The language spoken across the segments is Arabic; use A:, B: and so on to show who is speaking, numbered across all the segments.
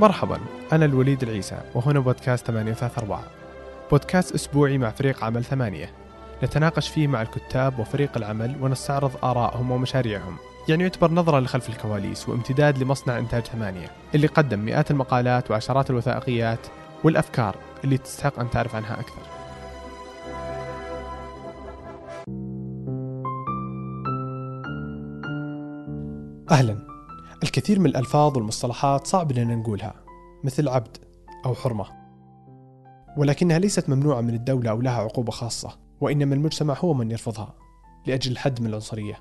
A: مرحبا أنا الوليد العيسى وهنا بودكاست 834 بودكاست أسبوعي مع فريق عمل ثمانية. نتناقش فيه مع الكتاب وفريق العمل ونستعرض آرائهم ومشاريعهم. يعني يعتبر نظرة لخلف الكواليس وامتداد لمصنع إنتاج ثمانية اللي قدم مئات المقالات وعشرات الوثائقيات والأفكار اللي تستحق أن تعرف عنها أكثر. أهلا. الكثير من الألفاظ والمصطلحات صعب لنا نقولها مثل عبد أو حرمة. ولكنها ليست ممنوعة من الدولة أو لها عقوبة خاصة وإنما المجتمع هو من يرفضها لأجل الحد من العنصرية.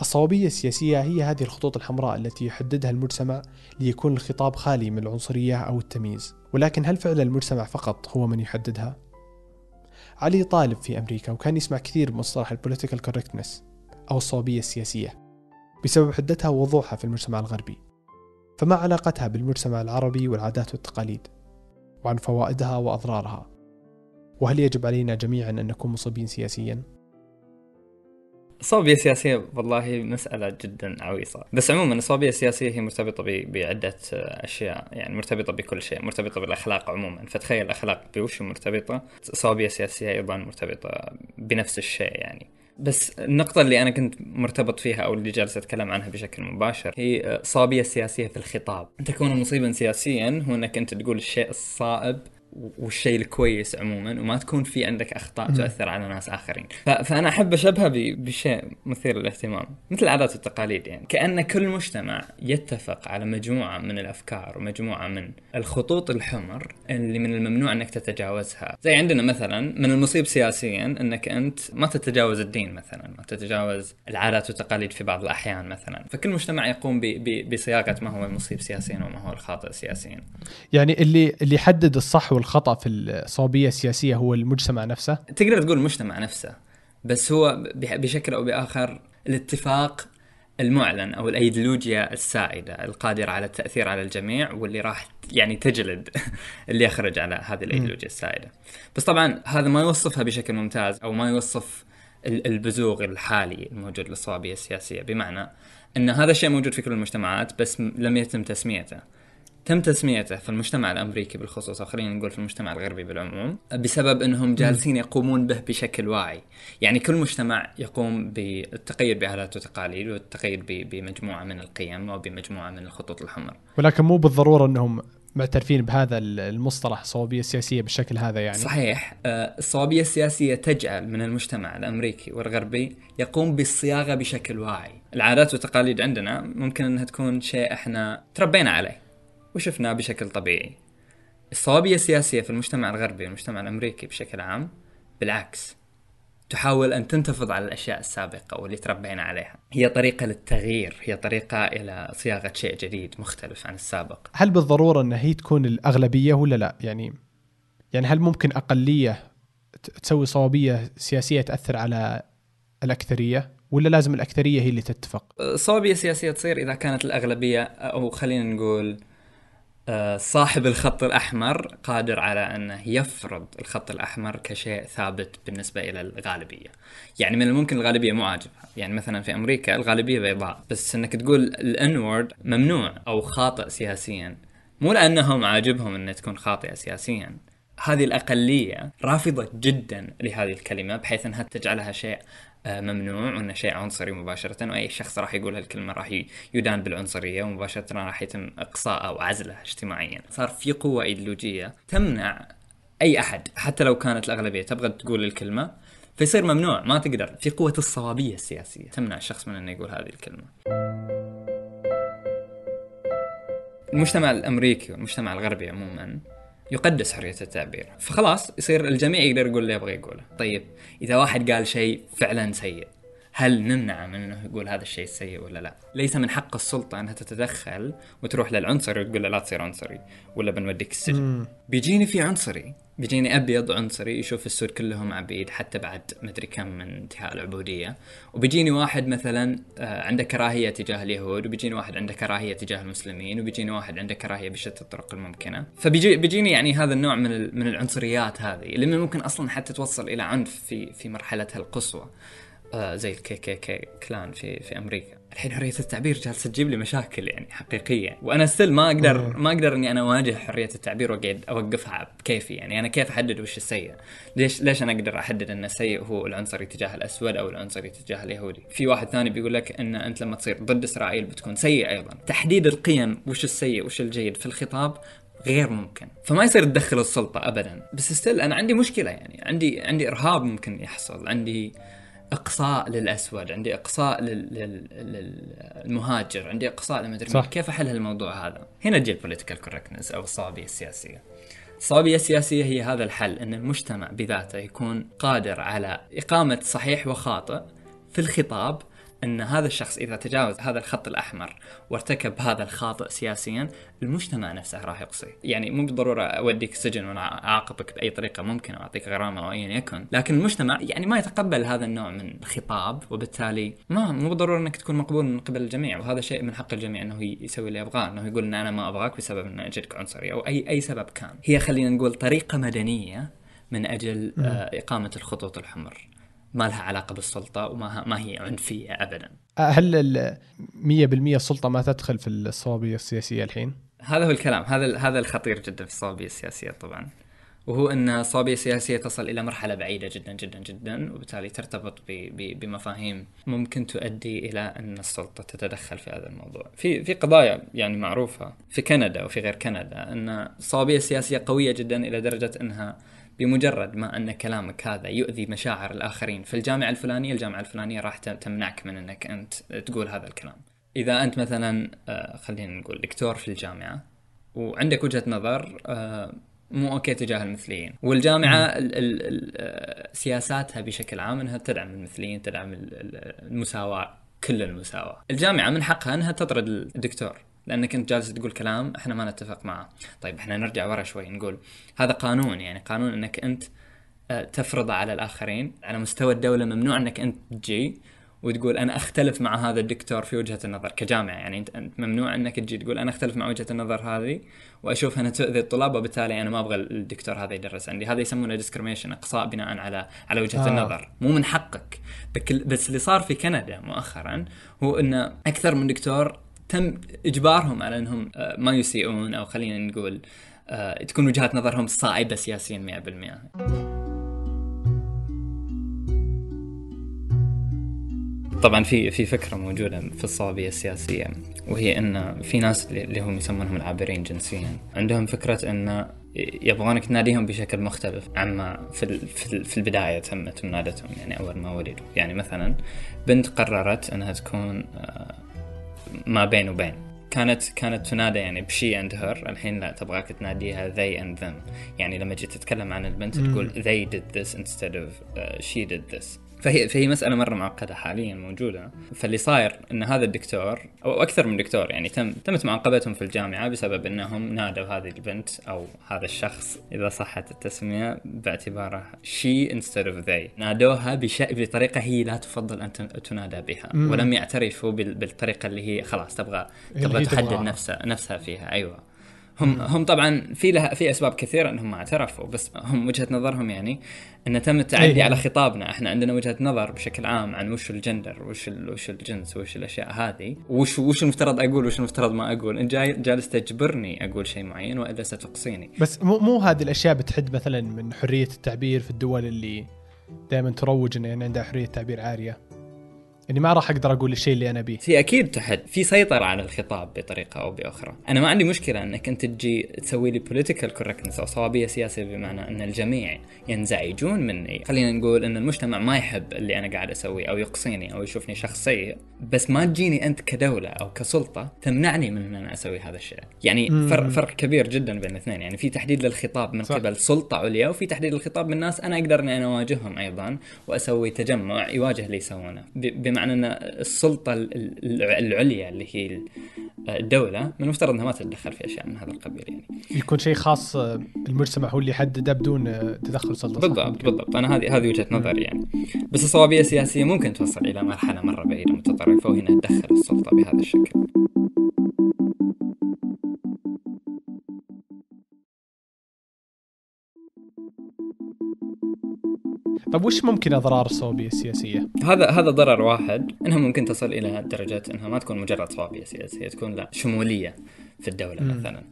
A: الصوابية السياسية هي هذه الخطوط الحمراء التي يحددها المجتمع ليكون الخطاب خالي من العنصرية أو التمييز. ولكن هل فعلا المجتمع فقط هو من يحددها؟ علي طالب في أمريكا وكان يسمع كثير بمصطلح ال political correctness أو الصوابية السياسية. بسبب حدتها ووضوحها في المجتمع الغربي فما علاقتها بالمجتمع العربي والعادات والتقاليد وعن فوائدها وأضرارها. وهل يجب علينا جميعا أن نكون مصابين سياسيا؟
B: الصوابية السياسية والله مسألة جدا عويصة. بس عموما الصوابية السياسية هي مرتبطة بعدة أشياء يعني مرتبطة بكل شيء مرتبطة بالأخلاق عموما. فتخيل الأخلاق بوش مرتبطة الصوابية السياسية أيضا مرتبطة بنفس الشيء يعني. بس النقطة اللي أنا كنت مرتبط فيها أو اللي جالس أتكلم عنها بشكل مباشر هي صوابية السياسية في الخطاب. تكون مصيبا سياسيا هو أنك أنت تقول الشيء الصائب والشيء الكويس عموما وما تكون في عندك أخطاء تؤثر على ناس آخرين. فأنا أحب أشبهها بشيء مثير للاهتمام مثل العادات والتقاليد يعني. كأن كل مجتمع يتفق على مجموعة من الأفكار ومجموعة من الخطوط الحمر اللي من الممنوع أنك تتجاوزها. زي عندنا مثلا من المصيب سياسيا أنك أنت ما تتجاوز الدين مثلا ما تتجاوز العادات والتقاليد في بعض الأحيان مثلا. فكل مجتمع يقوم بصياغة ما هو المصيب سياسيا وما هو الخاطئ سياسيا.
A: يعني اللي اللي يحدد الصح الخطأ في الصوبية السياسية هو المجتمع نفسه
B: تقدر تقول المجتمع نفسه بس هو بشكل أو بآخر الاتفاق المعلن أو الأيديولوجيا السائدة القادرة على التأثير على الجميع واللي راح يعني تجلد اللي يخرج على هذه الأيديولوجيا السائدة. بس طبعا هذا ما يوصفها بشكل ممتاز أو ما يوصف البزوغ الحالي الموجود للصوابيه السياسية بمعنى إن هذا الشيء موجود في كل المجتمعات بس لم يتم تسميته. تم تسميته في المجتمع الأمريكي بالخصوص أو خلينا نقول في المجتمع الغربي بالعموم بسبب إنهم جالسين يقومون به بشكل واعي، يعني كل مجتمع يقوم بالتقيد بعادات وتقاليد والتقيد بمجموعة من القيم وبمجموعه من الخطوط الحمر.
A: ولكن مو بالضرورة إنهم معترفين بهذا المصطلح الصوابية السياسية بالشكل هذا يعني.
B: صحيح. آه، الصوابية السياسية تجعل من المجتمع الأمريكي والغربي يقوم بالصياغة بشكل واعي. العادات والتقاليد عندنا ممكن إنها تكون شيء إحنا تربينا عليه. وشفناه بشكل طبيعي. الصوابية السياسية في المجتمع الغربي والمجتمع الأمريكي بشكل عام بالعكس تحاول أن تنتفض على الأشياء السابقة واللي تربينا عليها. هي طريقة للتغيير هي طريقة إلى صياغة شيء جديد مختلف عن السابق.
A: هل بالضرورة أن هي تكون الأغلبية ولا لا؟ يعني يعني هل ممكن أقلية تسوي صوابية سياسية تأثر على الأكثرية ولا لازم الأكثرية هي اللي تتفق؟
B: الصوابية السياسية تصير إذا كانت الأغلبية أو خلينا نقول صاحب الخط الأحمر قادر على أنه يفرض الخط الأحمر كشيء ثابت بالنسبة إلى الغالبية. يعني من الممكن الغالبية مو عاجبها يعني مثلا في أمريكا الغالبية بيضاء. بس أنك تقول الان وورد ممنوع أو خاطئ سياسيا. مو لأنهم عاجبهم أنها تكون خاطئة سياسيا. هذه الأقلية رافضة جدا لهذه الكلمة بحيث أنها تجعلها شيء آه، ممنوع وانه شيء عنصري مباشرة وأي شخص راح يقول هالكلمة راح يدان بالعنصرية ومباشرة راح يتم إقصاءه وعزله اجتماعيا. صار في قوة إيديولوجية تمنع أي أحد حتى لو كانت الأغلبية تبغى تقول الكلمة فيصير ممنوع ما تقدر. في قوة الصوابية السياسية تمنع الشخص من انه يقول هذه الكلمة. المجتمع الأمريكي والمجتمع الغربي عموما يقدس حرية التعبير. فخلاص يصير الجميع يقدر يقول اللي يبغى يقوله. طيب إذا واحد قال شيء فعلا سيء هل نمنع من إنه يقول هذا الشيء السيء ولا لا؟ ليس من حق السلطة أنها تتدخل وتروح للعنصري وتقول له لا تصير عنصري ولا بنوديك السجن. بيجيني في عنصري بيجيني أبيض عنصري يشوف السود كلهم عبيد حتى بعد مدري كم من انتهاء العبودية وبيجيني واحد مثلا آه، عنده كراهية تجاه اليهود وبيجيني واحد عنده كراهية تجاه المسلمين وبيجيني واحد عنده كراهية بشتى الطرق الممكنة فبيجي بيجيني يعني هذا النوع من من العنصريات هذه اللي ممكن أصلا حتى توصل إلى عنف في في مرحلتها القصوى آه زي الكي كي كي klan في في أمريكا. الحين حرية التعبير جالسة تجيب لي مشاكل يعني حقيقية. وأنا still ما أقدر ما أقدر إني أنا أواجه حرية التعبير وأقعد أوقفها بكيفي. يعني أنا كيف أحدد وش السيء؟ ليش ليش أنا أقدر أحدد إن السيء هو العنصري تجاه الأسود أو العنصري تجاه اليهودي؟ في واحد ثاني بيقول لك إن أنت لما تصير ضد إسرائيل بتكون سيء أيضا. تحديد القيم وش السيء وش الجيد في الخطاب غير ممكن. فما يصير تدخل السلطة ابدا. بس still أنا عندي مشكلة يعني. عندي عندي إرهاب ممكن يحصل. عندي إقصاء للأسود عندي إقصاء للمهاجر عندي إقصاء لمدري كيف أحل الموضوع هذا؟ هنا تجي ال political correctness أو الصوابية السياسية. الصوابية السياسية هي هذا الحل أن المجتمع بذاته يكون قادر على إقامة صحيح وخاطئ في الخطاب إن هذا الشخص إذا تجاوز هذا الخط الأحمر وارتكب هذا الخاطئ سياسيا المجتمع نفسه راح يقصي. يعني مو بالضرورة أوديك السجن وأنا أعاقبك بأي طريقة ممكنة وأعطيك غرامة أو ايا يكن لكن المجتمع يعني ما يتقبل هذا النوع من الخطاب وبالتالي ما مو بالضرورة إنك تكون مقبول من قبل الجميع. وهذا شيء من حق الجميع إنه يسوي اللي يبغاه إنه يقول إن أنا ما أبغاك بسبب ان اجدك عنصري أو اي أي سبب كان. هي خلينا نقول طريقة مدنية من أجل آه، إقامة الخطوط الحمر. ما لها علاقة بالسلطة وما ما هي عنفية ابدا.
A: هل 100% السلطه ما تدخل في الصوابيه السياسية الحين؟
B: هذا هو الكلام، هذا هذا الخطير جدا في الصوابيه السياسية طبعا. وهو أن الصوابيه السياسية تصل إلى مرحلة بعيدة جدا جدا جدا وبالتالي ترتبط بمفاهيم ممكن تؤدي إلى أن السلطة تتدخل في هذا الموضوع. في في قضايا يعني معروفة في كندا وفي غير كندا أن الصوابيه السياسية قوية جدا إلى درجة أنها بمجرد ما أن كلامك هذا يؤذي مشاعر الآخرين في الجامعة الفلانية، الجامعة الفلانية راح تمنعك من أنك أنت تقول هذا الكلام. إذا أنت مثلا آه، خلينا نقول دكتور في الجامعة وعندك وجهة نظر آه، مو أوكي تجاه المثليين والجامعة ال ال آه، سياساتها بشكل عام إنها تدعم المثليين تدعم المساواة كل المساواة. الجامعة من حقها إنها تطرد الدكتور. لانك انت جالس تقول كلام إحنا ما نتفق معه. طيب إحنا نرجع ورا شوي نقول هذا قانون يعني قانون إنك أنت آه، تفرضه على الآخرين على مستوى الدولة ممنوع إنك أنت تجي وتقول أنا أختلف مع هذا الدكتور في وجهة النظر كجامعة. يعني أنت ممنوع إنك تجي تقول أنا أختلف مع وجهة النظر هذه وأشوف انها تؤذي الطلاب وبالتالي أنا ما أبغى الدكتور هذا يدرس عندي. هذا يسمونه ديسكريميشن إقصاء بناء على على وجهة آه. النظر. مو من حقك. بس اللي صار في كندا مؤخرا هو إنه أكثر من دكتور تم إجبارهم على إنهم آه، ما يسيئون أو خلينا نقول آه، تكون وجهات نظرهم صائبة سياسيا 100% طبعا في في فكرة موجودة في الصوابيه السياسية وهي إن في ناس اللي هم يسمونهم العابرين جنسيا. عندهم فكرة إن يبغونك تناديهم بشكل مختلف عما في في البداية تمت منادتهم يعني أول ما ولدوا. يعني مثلا بنت قررت إنها تكون آه، ما بين وبين. كانت كانت تنادى يعني ب she and her الحين لا تبغاك تناديها they and them. يعني لما جيت تتكلم عن البنت تقول they did this instead of uh, she did this. فهي فهي مسألة مرة معقدة حاليا موجودة. فاللي صاير إن هذا الدكتور أو أكثر من دكتور يعني تم تمت معاقبتهم في الجامعة بسبب إنهم نادوا هذه البنت أو هذا الشخص إذا صحت التسمية باعتباره she instead of they. نادوها بش... بطريقة هي لا تفضل أن تنادى بها. مم. ولم يعترفوا بالطريقة اللي هي خلاص تبغى تبغى تحدد نفسها نفسها فيها. أيوه. هم هم طبعا في لها في أسباب كثيرة إنهم ما اعترفوا بس هم وجهة نظرهم يعني إن تم التعدي أيه. على خطابنا. إحنا عندنا وجهة نظر بشكل عام عن وش الجندر وش وش الجنس وش الأشياء هذه. وش وش المفترض أقول وش المفترض ما أقول. انت جاي جالس تجبرني أقول شيء معين والا ستقصيني.
A: بس مو مو هذه الأشياء بتحد مثلا من حرية التعبير في الدول اللي دائما تروج إن يعني عندها حرية تعبير عاليه يعني ما راح أقدر أقول الشيء اللي أنا بيه
B: في أكيد تحد. في سيطرة على الخطاب بطريقة أو بأخرى. أنا ما عندي مشكلة إنك أنت تجي تسوي لي political correctness أو صوابية سياسية بمعنى إن الجميع ينزعجون مني. خلينا نقول إن المجتمع ما يحب اللي أنا قاعد أسويه أو يقصيني أو يشوفني شخص سيء بس ما تجيني أنت كدولة أو كسلطة تمنعني من إن أنا أسوي هذا الشيء. يعني فرق فرق كبير جدا بين الاثنين يعني في تحديد للخطاب من صح. قبل سلطة عليا وفي تحديد للخطاب من ناس أنا أقدر إني أنا أواجههم أيضا وأسوي تجمع يواجه اللي يسوونه. بمعنى إن السلطة العليا اللي هي الدولة من المفترض إنها ما تتدخل في أشياء من هذا القبيل يعني.
A: يكون شيء خاص المجتمع هو اللي يحدده بدون تدخل سلطة
B: بالضبط بالضبط. أنا هذه هذه وجهة نظري يعني. بس الصوابية السياسية ممكن توصل إلى مرحلة مرة بعيدة متطرفة وهنا تدخل السلطة بهذا الشكل.
A: طيب وش ممكن أضرار الصوابيه السياسيه؟
B: هذا هذا ضرر واحد إنها ممكن تصل إلى درجه إنها ما تكون مجرد صوابيه سياسية تكون لا شمولية في الدولة م. مثلا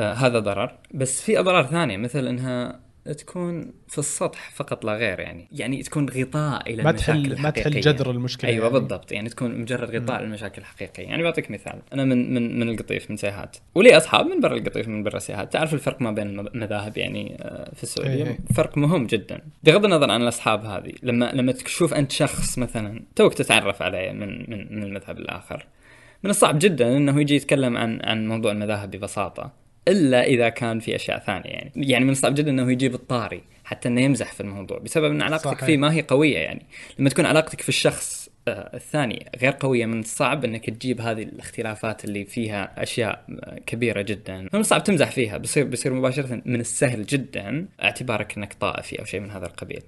B: آه هذا ضرر بس في أضرار ثانية مثل إنها تكون في السطح فقط لا غير يعني. يعني تكون غطاء إلى
A: ما تحل ما تحل جذر المشكلة
B: أيوه يعني. بالضبط. يعني تكون مجرد غطاء للمشاكل الحقيقية. يعني بعطيك مثال. أنا من من من القطيف من سيهات ولي أصحاب من برا القطيف من برا سيهات تعرف الفرق ما بين المذاهب يعني آه، في السعودية؟ أيه. فرق مهم جدا. بغض النظر عن الأصحاب هذه لما لما تشوف أنت شخص مثلا توك تتعرف عليه من من من المذهب الآخر. من الصعب جدا إنه يجي يتكلم عن عن موضوع المذاهب ببساطة. إلا إذا كان في أشياء ثانية يعني. يعني من الصعب جدا إنه يجيب الطاري حتى إنه يمزح في الموضوع بسبب إن علاقتك صحيح. فيه ما هي قوية يعني. لما تكون علاقتك في الشخص آه، الثاني غير قوية من الصعب إنك تجيب هذه الاختلافات اللي فيها أشياء آه، كبيرة جدا. من الصعب تمزح فيها بصير بصير مباشرة من السهل جدا اعتبارك إنك طائفي أو شيء من هذا القبيل.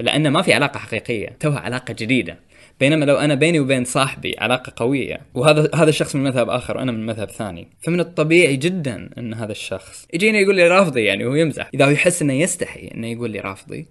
B: لأن ما في علاقة حقيقية توها علاقة جديدة. بينما لو أنا بيني وبين صاحبي علاقة قوية وهذا هذا الشخص من مذهب آخر وأنا من مذهب ثاني فمن الطبيعي جدا إن هذا الشخص. يجيني يقول لي رافضي يعني وهو يمزح. إذا هو يحس إنه يستحي إنه يقول لي رافضي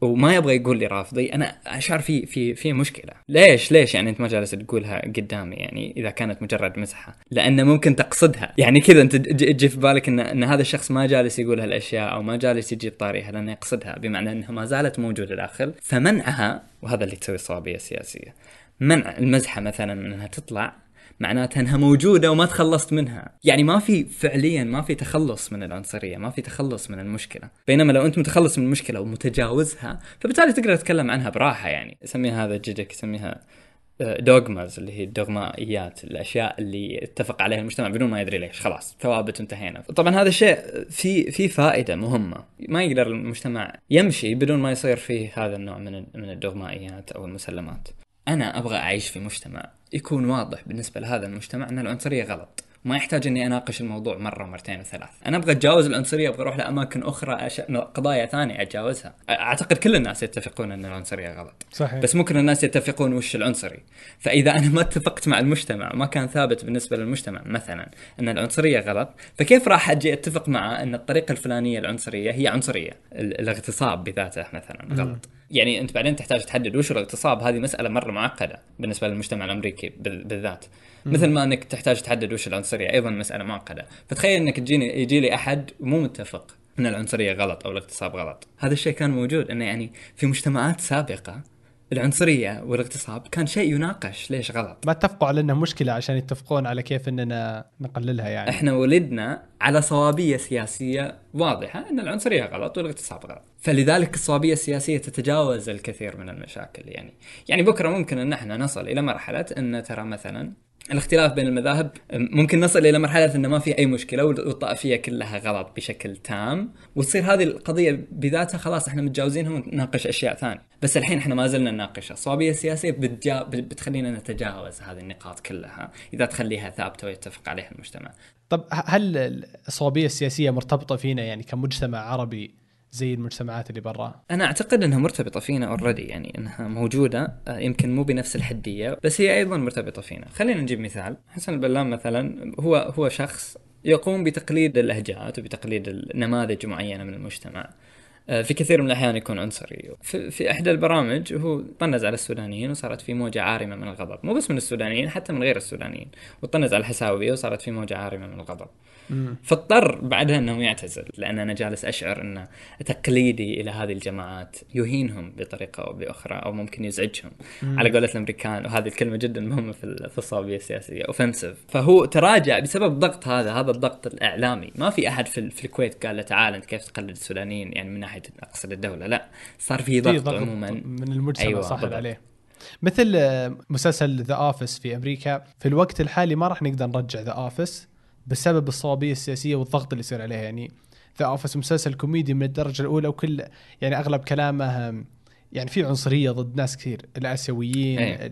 B: وما يبغى يقول لي رافضي أنا أشعر في في في مشكلة. ليش؟ ليش يعني أنت ما جالس تقولها قدامي يعني إذا كانت مجرد مزحه لأن ممكن تقصدها. يعني كذا أنت تجي في بالك إن إن هذا الشخص ما جالس يقول هالاشياء أو ما جالس يجيب طاريها لأنه يقصدها بمعنى إنها ما زالت موجودة داخل فمنعها وهذا اللي تسوي الصوابية السياسية منع المزحة مثلا إنها تطلع معناتها انها موجودة وما تخلصت منها. يعني ما في فعليا ما في تخلص من العنصرية ما في تخلص من المشكلة. بينما لو انت متخلص من المشكلة ومتجاوزها فبالتالي تقدر تتكلم عنها براحة يعني. يسميها هذا جيجك يسميها دوغماز اللي هي الدوغمائيات الأشياء اللي اتفق عليها المجتمع بدون ما يدري ليش. خلاص ثوابت انتهينا. طبعا هذا الشيء في في فائدة مهمة. ما يقدر المجتمع يمشي بدون ما يصير فيه هذا النوع من من الدوغمائيات أو المسلمات. أنا أبغى أعيش في مجتمع يكون واضح بالنسبة لهذا المجتمع إن العنصرية غلط. ما يحتاج إني أناقش الموضوع مرة مرتين وثلاث. أنا أبغى أتجاوز العنصرية أبغى أروح لأماكن أخرى أش... قضايا ثانية أتجاوزها. أعتقد كل الناس يتفقون إن العنصرية غلط.
A: صحيح.
B: بس ممكن الناس يتفقون وش العنصري. فإذا أنا ما اتفقت مع المجتمع ما كان ثابت بالنسبة للمجتمع مثلا إن العنصرية غلط فكيف راح أجي أتفق مع إن الطريقة الفلانية العنصرية هي عنصرية الاغتصاب بذاته مثلا غلط؟ يعني أنت بعدين تحتاج تحدد وش الاغتصاب. هذه مسألة مرة معقدة بالنسبة للمجتمع الأمريكي بالذات. مثل ما أنك تحتاج تحدد وش العنصرية أيضا مسألة معقدة. فتخيل أنك تجيني يجي لي أحد مو متفق إن العنصرية غلط أو الاغتصاب غلط. هذا الشيء كان موجود إنه يعني في مجتمعات سابقة العنصرية والاغتصاب كان شيء يناقش. ليش غلط؟
A: ما اتفقوا على انها مشكلة عشان يتفقون على كيف إننا نقللها يعني.
B: إحنا ولدنا على صوابية سياسية واضحة إن العنصرية غلط والاغتصاب غلط. فلذلك الصوابية السياسية تتجاوز الكثير من المشاكل يعني. يعني بكرة ممكن إن إحنا نصل إلى مرحلة إن ترى مثلا الاختلاف بين المذاهب ممكن نصل إلى مرحلة انه ما في أي مشكلة والطائفية كلها غلط بشكل تام. وتصير هذه القضية بذاتها خلاص إحنا متجاوزينها ونناقش أشياء ثانية. بس الحين إحنا ما زلنا نناقشها الصوابيه السياسيه بتجا... بتخلينا نتجاوز هذه النقاط كلها إذا تخليها ثابتة ويتفق عليها المجتمع.
A: طب هل الصوابيه السياسية مرتبطة فينا يعني كمجتمع عربي زي المجتمعات اللي برا.
B: أنا أعتقد إنها مرتبطة فينا اوريدي يعني إنها موجودة آه، يمكن مو بنفس الحدية بس هي أيضا مرتبطة فينا. خلينا نجيب مثال. حسن البلام مثلا هو هو شخص يقوم بتقليد اللهجات وبتقليد نماذج معينة من المجتمع. في كثير من الأحيان يكون عنصري. في, في إحدى البرامج هو طنز على السودانيين وصارت في موجة عارمة من الغضب. مو بس من السودانيين حتى من غير السودانيين. وطنز على الحساوية وصارت في موجة عارمة من الغضب. فاضطر بعدها إنه يعتزل لأن أنا جالس أشعر إن تقليدي إلى هذه الجماعات يهينهم بطريقة أو بأخرى أو ممكن يزعجهم. مم. على قولة الأمريكان وهذه الكلمة جدا مهمة في الصوابية السياسية offensive فهو تراجع بسبب الضغط هذا هذا الضغط الإعلامي. ما في أحد في, في الكويت قال له تعال أنت كيف تقلد السودانيين؟ يعني من ناحية أقصد الدولة. لا صار في ضغط, ضغط عموما.
A: من المجتمع أيوة صاحب عليه. مثل مسلسل The Office في أمريكا في الوقت الحالي ما راح نقدر نرجع The Office بسبب الصوابية السياسية والضغط اللي يصير عليها يعني The Office مسلسل كوميدي من الدرجة الأولى وكل يعني أغلب كلامه يعني في عنصرية ضد ناس كثير. الآسيويين أيه.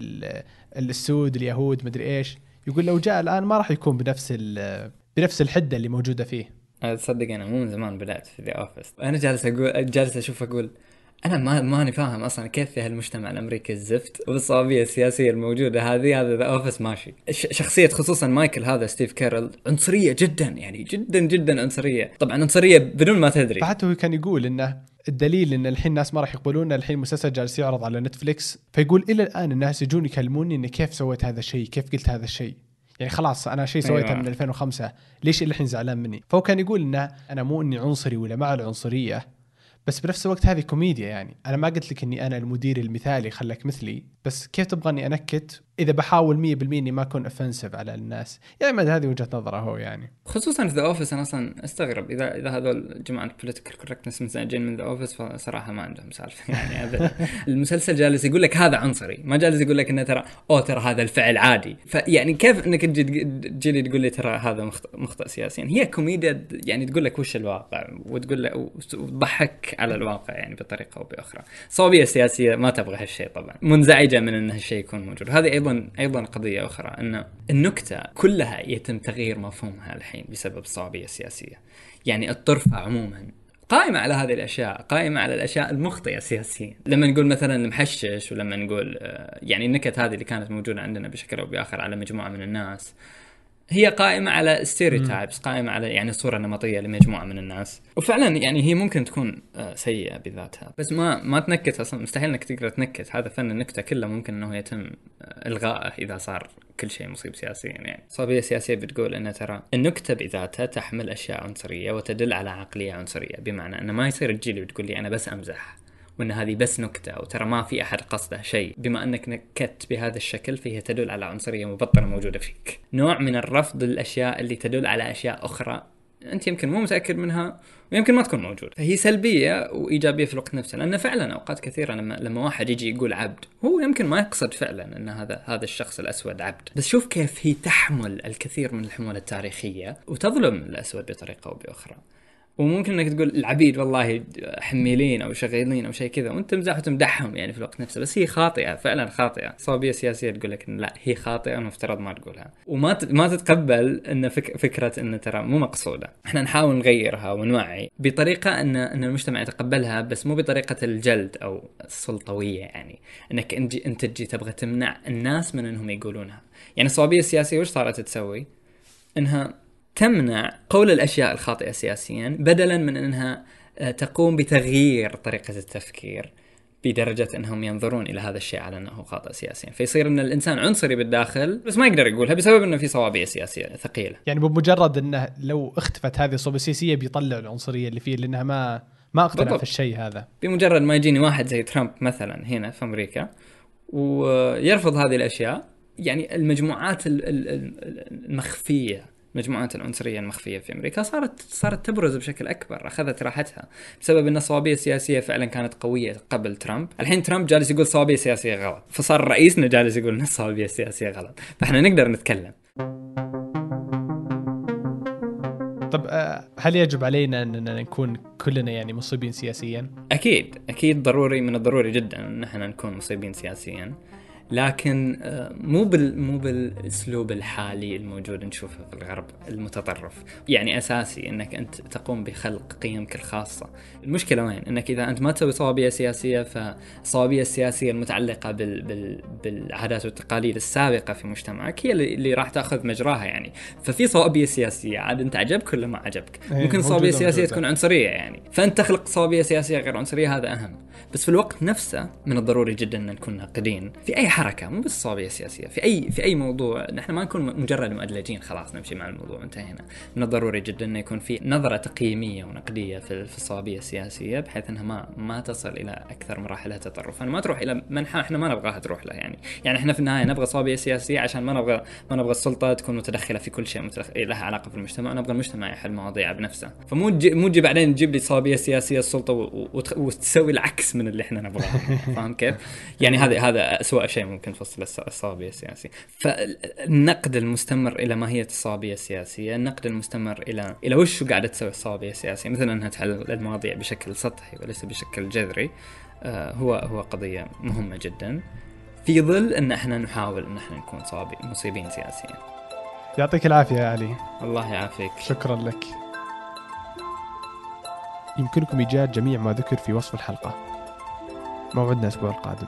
A: السود اليهود مدري إيش. يقول لو جاء الآن ما راح يكون بنفس بنفس الحدة اللي موجودة فيه.
B: تصدق أنا مو من زمان بدأت في The Office أنا جالس أقول جالس أشوف أقول أنا ما ماني فاهم أصلا كيف في هالمجتمع الأمريكي الزفت والصوابية السياسية الموجودة. هذه هذا The Office ماشي. شخصية خصوصا مايكل هذا ستيف كاريل عنصرية جدا يعني جدا جدا عنصرية. طبعا عنصرية بدون ما تدري.
A: فحتى هو كان يقول إنه الدليل إن الحين الناس ما راح يقبلون الحين مسلسل جالس يعرض على نتفليكس فيقول إلى الآن الناس يجون يكلموني اني كيف سويت هذا الشيء كيف قلت هذا الشيء. يعني خلاص أنا شيء سويته
B: أيوة.
A: من 2005 ليش الحين زعلان مني فهو كان يقول إنه أنا مو إني عنصري ولا مع العنصرية بس بنفس الوقت هذه كوميديا يعني أنا ما قلت لك إني أنا المدير المثالي خلك مثلي بس كيف تبغاني أنكت إذا بحاول 100% إني ما أكون offensive على الناس. يعني ما هذه وجهة نظره هو يعني.
B: خصوصا في The Office أنا أصلا أستغرب. إذا إذا هذول جماعة political correctness مزعجين من The Office فصراحة ما عندهم سالفة. يعني ابدا المسلسل جالس يقول لك هذا عنصري. ما جالس يقول لك إنه ترى أوه ترى هذا الفعل عادي. فيعني كيف إنك تجي لي تقول لي ترى هذا مخطئ, سياسيا؟ هي كوميديا يعني تقول لك وش الواقع؟ وتقول لك وتضحك على الواقع يعني بطريقة أو بأخرى. صوابية سياسية ما تبغى هالشيء طبعا. منزعجة من إن هالشيء يكون موجود. هذه أيضا أيضا قضية أخرى أن النكتة كلها يتم تغيير مفهومها الحين بسبب الصوابية السياسية. يعني الطرفة عموما قائمة على هذه الأشياء قائمة على الأشياء المخطئة سياسيا. لما نقول مثلا المحشش ولما نقول آه، يعني النكت هذه اللي كانت موجودة عندنا بشكل أو بآخر على مجموعة من الناس هي قائمة على stereotypes قائمة على يعني صورة نمطية لمجموعة من الناس. وفعلا يعني هي ممكن تكون آه، سيئة بذاتها. بس ما ما تنكت أصلا مستحيل إنك تقدر تنكت. هذا فن النكتة كله ممكن إنه يتم آه، إلغائه إذا صار كل شيء مصيب سياسيا يعني. صوبية سياسية بتقول إن ترى النكتة بذاتها تحمل أشياء عنصرية وتدل على عقلية عنصرية. بمعنى إنه ما يصير تجي لي وتقول لي أنا بس أمزح. وإن هذه بس نكتة وترى ما في أحد قصده شيء. بما أنك نكت بهذا الشكل فهي تدل على عنصرية مبطنة موجودة فيك. نوع من الرفض للأشياء اللي تدل على أشياء أخرى أنت يمكن مو متأكد منها ويمكن ما تكون موجود فهي سلبية وإيجابية في الوقت نفسه لأن فعلا أوقات كثيرة لما لما واحد يجي يقول عبد هو يمكن ما يقصد فعلا إن هذا هذا الشخص الأسود عبد. بس شوف كيف هي تحمل الكثير من الحمول التاريخية وتظلم الأسود بطريقة أو بأخرى. وممكن انك تقول العبيد والله حميلين أو شغالين أو شيء كذا وانت تمزح وتمدحهم يعني في الوقت نفسه بس هي خاطئة فعلا خاطئة. صوبيه سياسية تقول لك لا هي خاطئة المفترض ما تقولها. وما ما تتقبل إن فك فكرة إن ترى مو مقصودة. إحنا نحاول نغيرها ونوعي بطريقة ان إن المجتمع يتقبلها بس مو بطريقة الجلد أو السلطوية يعني. إنك إنت تجي تبغى تمنع الناس من إنهم يقولونها. يعني الصوابية السياسية وش صارت تسوي؟ إنها تمنع قول الأشياء الخاطئة سياسيا بدلا من أنها آه، تقوم بتغيير طريقة التفكير بدرجة أنهم ينظرون إلى هذا الشيء على أنه خاطئ سياسيا، فيصير أن الإنسان عنصري بالداخل بس ما يقدر يقولها بسبب أنه في صوابيه سياسية ثقيلة.
A: يعني بمجرد أنه لو اختفت هذه الصوبيه السياسية بيطلع العنصرية اللي فيه لأنها ما ما أقتنع في الشيء هذا.
B: بمجرد ما يجيني واحد زي ترامب مثلا هنا في أمريكا ويرفض هذه الأشياء يعني المجموعات المخفية المجموعات العنصرية المخفية في أمريكا صارت صارت تبرز بشكل أكبر أخذت راحتها بسبب أن الصوابيه السياسيه فعلا كانت قوية قبل ترامب. الحين ترامب جالس يقول صوابية سياسية غلط فصار رئيسنا جالس يقول إن الصوابيه السياسيه غلط. فإحنا نقدر نتكلم.
A: طب آه، هل يجب علينا اننا نكون كلنا يعني مصيبين سياسيا؟
B: أكيد أكيد ضروري من الضروري جدا أن إحنا نكون مصيبين سياسيا. لكن آه، مو بال مو بالأسلوب الحالي الموجود نشوفه في الغرب المتطرف. يعني أساسي إنك أنت تقوم بخلق قيمك الخاصة. المشكلة وين؟ إنك إذا أنت ما تسوي صوابية سياسية فالصوابيه السياسية المتعلقة بال بال بالعادات والتقاليد السابقة في مجتمعك هي اللي, راح تأخذ مجراها يعني. ففي صوابية سياسية عاد أنت عجبك ولا ما عجبك؟ إيه، ممكن الصوابيه السياسيه تكون عنصرية يعني. فأنت تخلق صوابية سياسية غير عنصرية هذا أهم. بس في الوقت نفسه من الضروري جدا أن نكون ناقدين. في أي حركة مو بس الصوابيه السياسيه في اي في أي موضوع نحن ما نكون مجرد مؤدلجين خلاص نمشي مع الموضوع انتهينا. من الضروري جدا إنه يكون في نظرة تقييمية ونقدية في, الصوابيه السياسية بحيث إنها ما ما تصل إلى أكثر مراحلها تطرفا. ما تروح إلى منحى إحنا ما نبغاها تروح له يعني. يعني إحنا في النهاية نبغى صوابيه سياسية عشان ما نبغى ما نبغى السلطة تكون متدخلة في كل شيء متدخل لها علاقة في المجتمع نبغى المجتمع يحل مواضيعه بنفسه. فمو مو تجي بعدين تجيب لي صوابيه سياسية السلطة وتسوي العكس من اللي إحنا نبغاه. فاهم كيف؟ يعني هذا هذا اسوء شيء ممكن في الصوابيه السياسية. فالنقد المستمر إلى ماهيه الصوابيه السياسية النقد المستمر إلى إلى وش قاعدة تسوي الصوابيه السياسية. مثلا انها تحل المواضيع بشكل سطحي وليس بشكل جذري. آه، هو هو قضية مهمة جدا. في ظل أن إحنا نحاول أن إحنا نكون صوابي مصيبين سياسيا.
A: يعطيك العافية يا علي.
B: الله يعافيك.
A: شكرا لك. يمكنكم إيجاد جميع ما ذكر في وصف الحلقة. موعدنا الأسبوع القادم.